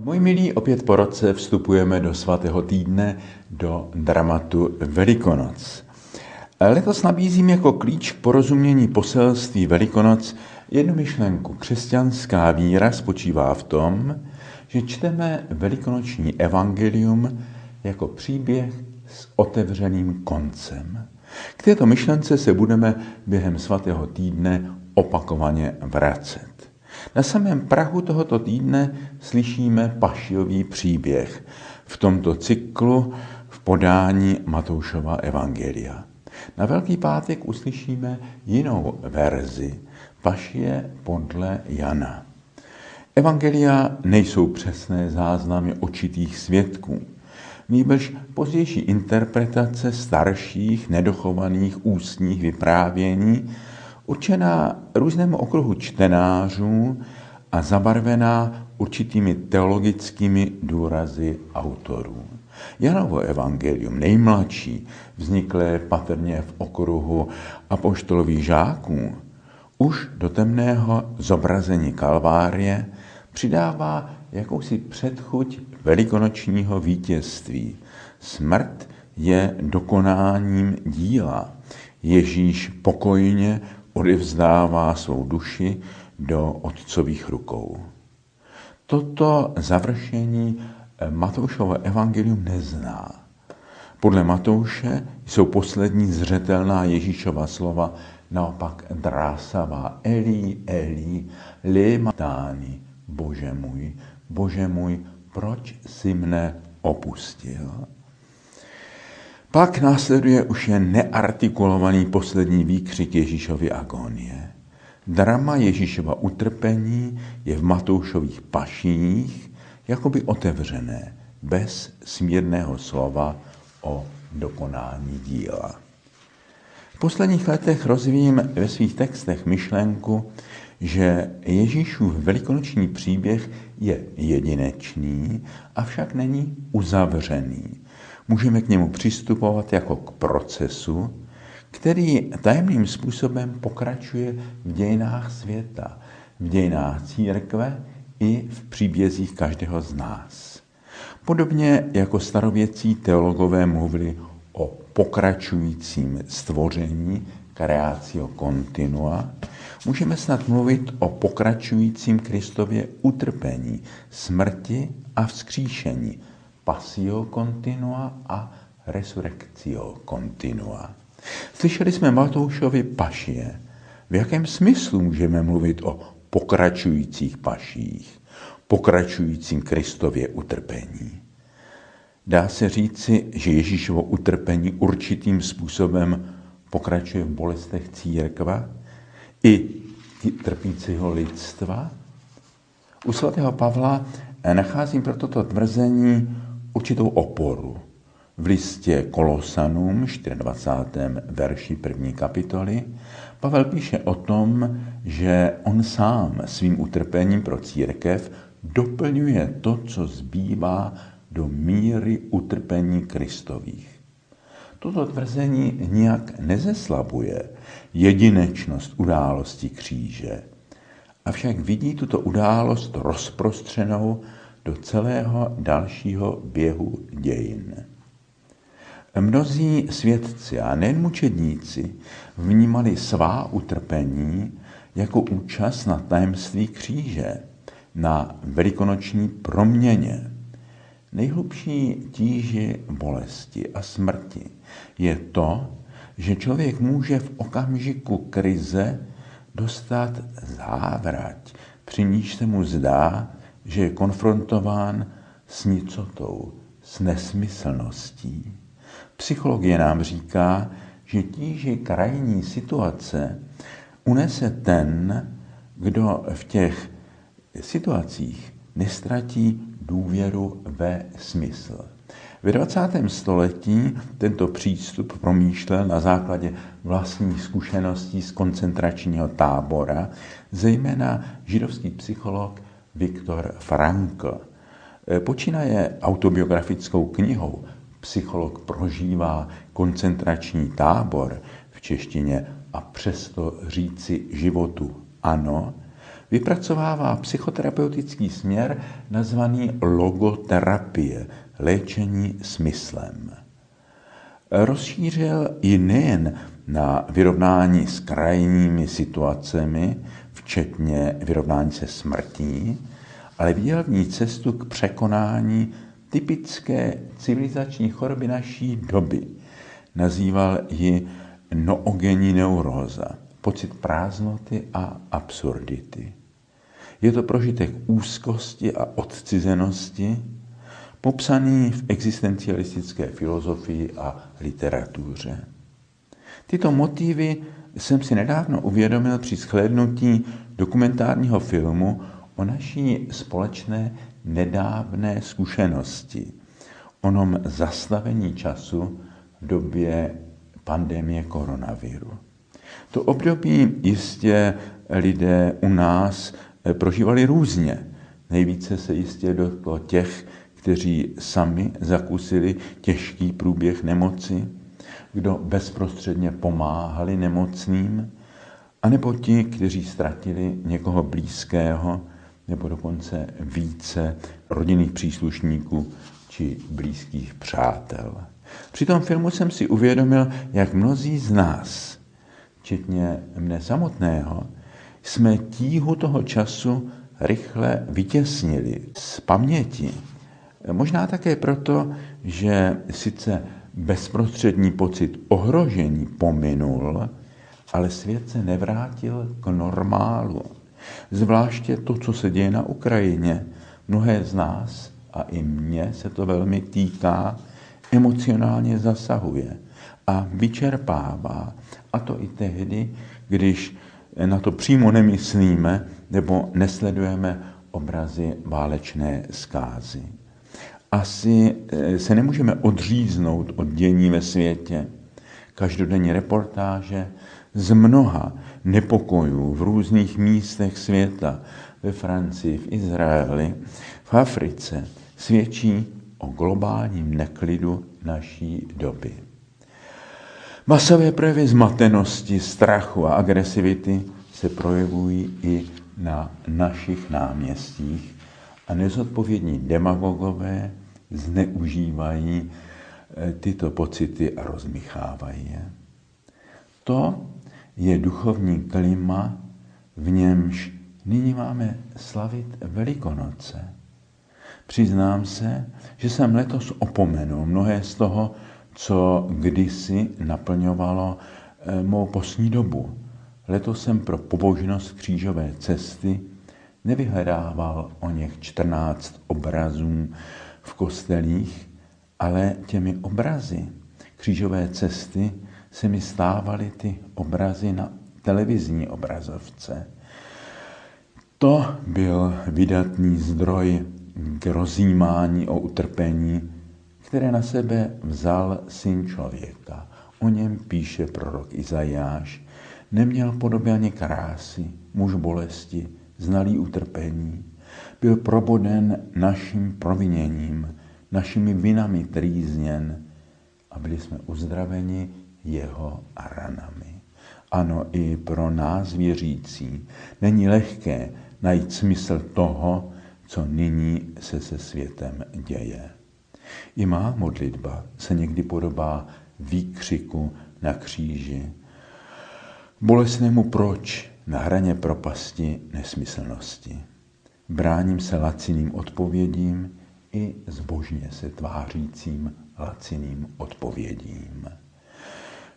Moji milí, opět po roce vstupujeme do svatého týdne, do dramatu Velikonoc. Letos nabízím jako klíč k porozumění poselství Velikonoc jednu myšlenku. Křesťanská víra spočívá v tom, že čteme velikonoční evangelium jako příběh s otevřeným koncem. K této myšlence se budeme během svatého týdne opakovaně vracet. Na samém Prahu tohoto týdne slyšíme pašiový příběh v tomto cyklu v podání Matoušova Evangelia. Na Velký pátek uslyšíme jinou verzi Pašie podle Jana. Evangelia nejsou přesné záznamy očitých svědků, nýbrž pozdější interpretace starších, nedochovaných ústních vyprávění, určená různému okruhu čtenářů a zabarvená určitými teologickými důrazy autorů. Janovo evangelium, nejmladší, vzniklé patrně v okruhu apoštolových žáků, už do temného zobrazení Kalvárie přidává jakousi předchuť velikonočního vítězství. Smrt je dokonáním díla. Ježíš pokojně odevzdává svou duši do otcových rukou. Toto završení Matoušovo evangelium nezná. Podle Matouše jsou poslední zřetelná Ježíšova slova naopak drásavá. Eli, Eli, matáni, Bože můj, Bože můj, proč si mne opustil? Pak následuje už jen neartikulovaný poslední výkřik Ježíšovy agónie. Drama Ježíšova utrpení je v Matoušových paších jakoby otevřené, bez smírného slova o dokonání díla. V posledních letech rozvíjím ve svých textech myšlenku, že Ježíšův velikonoční příběh je jedinečný, avšak není uzavřený. Můžeme k němu přistupovat jako k procesu, který tajemným způsobem pokračuje v dějinách světa, v dějinách církve i v příbězích každého z nás. Podobně jako starověcí teologové mluvili o pokračujícím stvoření, creatio continua, můžeme snad mluvit o pokračujícím Kristově utrpení, smrti a vzkříšení, passio continua a resurrectio continua. Slyšeli jsme Matoušovi pašie. V jakém smyslu můžeme mluvit o pokračujících paších, pokračujícím Kristově utrpení? Dá se říci, že Ježíšovo utrpení určitým způsobem pokračuje v bolestech církva i trpícího lidstva? U svatého Pavla nacházím pro toto tvrzení určitou oporu. V listě Kolosanům, 24. verši první kapitoly, Pavel píše o tom, že on sám svým utrpením pro církev doplňuje to, co zbývá do míry utrpení Kristových. Toto tvrzení nijak nezeslabuje jedinečnost události kříže, avšak vidí tuto událost rozprostřenou do celého dalšího běhu dějin. Mnozí svědci a nejen mučedníci vnímali svá utrpení jako účast na tajemství kříže, na velikonoční proměně. Nejhlubší tíži bolesti a smrti je to, že člověk může v okamžiku krize dostat závrať, při níž se mu zdá, že je konfrontován s nicotou, s nesmyslností. Psychologie nám říká, že tíži krajní situace unese ten, kdo v těch situacích nestratí důvěru ve smysl. Ve 20. století tento přístup promýšlel na základě vlastních zkušeností z koncentračního tábora, zejména židovský psycholog Viktor Frankl. Počínaje autobiografickou knihou Psycholog prožívá koncentrační tábor v češtině a přesto říci životu ano, vypracovává psychoterapeutický směr nazvaný logoterapie, léčení smyslem. Rozšířil ji nejen na vyrovnání s krajními situacemi, včetně vyrovnání se smrtí, ale viděl v ní cestu k překonání typické civilizační choroby naší doby. Nazýval ji noogenní neuróza, pocit prázdnoty a absurdity. Je to prožitek úzkosti a odcizenosti, popsaný v existencialistické filozofii a literatuře. Tyto motivy jsem si nedávno uvědomil při shlédnutí dokumentárního filmu o naší společné nedávné zkušenosti, onom zastavení času v době pandemie koronaviru. To období jistě lidé u nás prožívali různě. Nejvíce se jistě dotklo těch, kteří sami zakusili těžký průběh nemoci, kdo bezprostředně pomáhali nemocným, anebo ti, kteří ztratili někoho blízkého, nebo dokonce více rodinných příslušníků či blízkých přátel. Při tom filmu jsem si uvědomil, jak mnozí z nás, včetně mne samotného, jsme tíhu toho času rychle vytěsnili z paměti. Možná také proto, že sice bezprostřední pocit ohrožení pominul, ale svět se nevrátil k normálu. Zvláště to, co se děje na Ukrajině. Mnohé z nás, a i mě se to velmi týká, emocionálně zasahuje a vyčerpává. A to i tehdy, když na to přímo nemyslíme nebo nesledujeme obrazy válečné zkázy asi eh, se nemůžeme odříznout od dění ve světě. Každodenní reportáže z mnoha nepokojů v různých místech světa, ve Francii, v Izraeli, v Africe, svědčí o globálním neklidu naší doby. Masové projevy zmatenosti, strachu a agresivity se projevují i na našich náměstích a nezodpovědní demagogové zneužívají eh, tyto pocity a rozmichávají je. To je duchovní klima, v němž nyní máme slavit Velikonoce. Přiznám se, že jsem letos opomenul mnohé z toho, co kdysi naplňovalo eh, mou posní dobu. Letos jsem pro pobožnost křížové cesty nevyhledával o něch 14 obrazů v kostelích, ale těmi obrazy křížové cesty se mi stávaly ty obrazy na televizní obrazovce. To byl vydatný zdroj k rozjímání o utrpení, které na sebe vzal syn člověka. O něm píše prorok Izajáš. Neměl podobě ani krásy, muž bolesti, znalý utrpení, byl proboden naším proviněním, našimi vinami trýzněn a byli jsme uzdraveni jeho ranami. Ano, i pro nás věřící není lehké najít smysl toho, co nyní se se světem děje. I má modlitba se někdy podobá výkřiku na kříži. Bolesnému proč na hraně propasti nesmyslnosti. Bráním se laciným odpovědím i zbožně se tvářícím laciným odpovědím.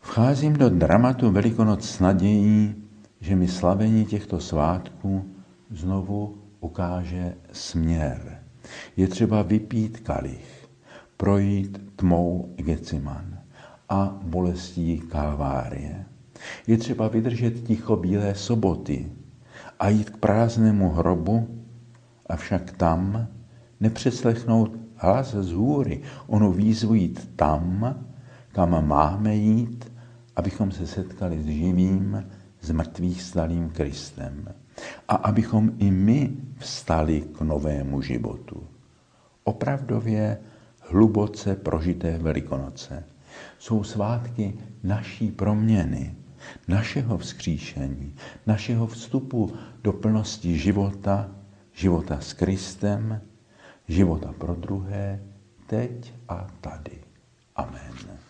Vcházím do dramatu Velikonoc s nadějí, že mi slavení těchto svátků znovu ukáže směr. Je třeba vypít kalich, projít tmou Geciman a bolestí Kalvárie. Je třeba vydržet ticho bílé soboty a jít k prázdnému hrobu, avšak tam nepřeslechnout hlas z hůry, onu výzvu jít tam, kam máme jít, abychom se setkali s živým, s mrtvých stalým Kristem. A abychom i my vstali k novému životu. Opravdově hluboce prožité Velikonoce jsou svátky naší proměny, našeho vzkříšení, našeho vstupu do plnosti života, života s Kristem, života pro druhé, teď a tady. Amen.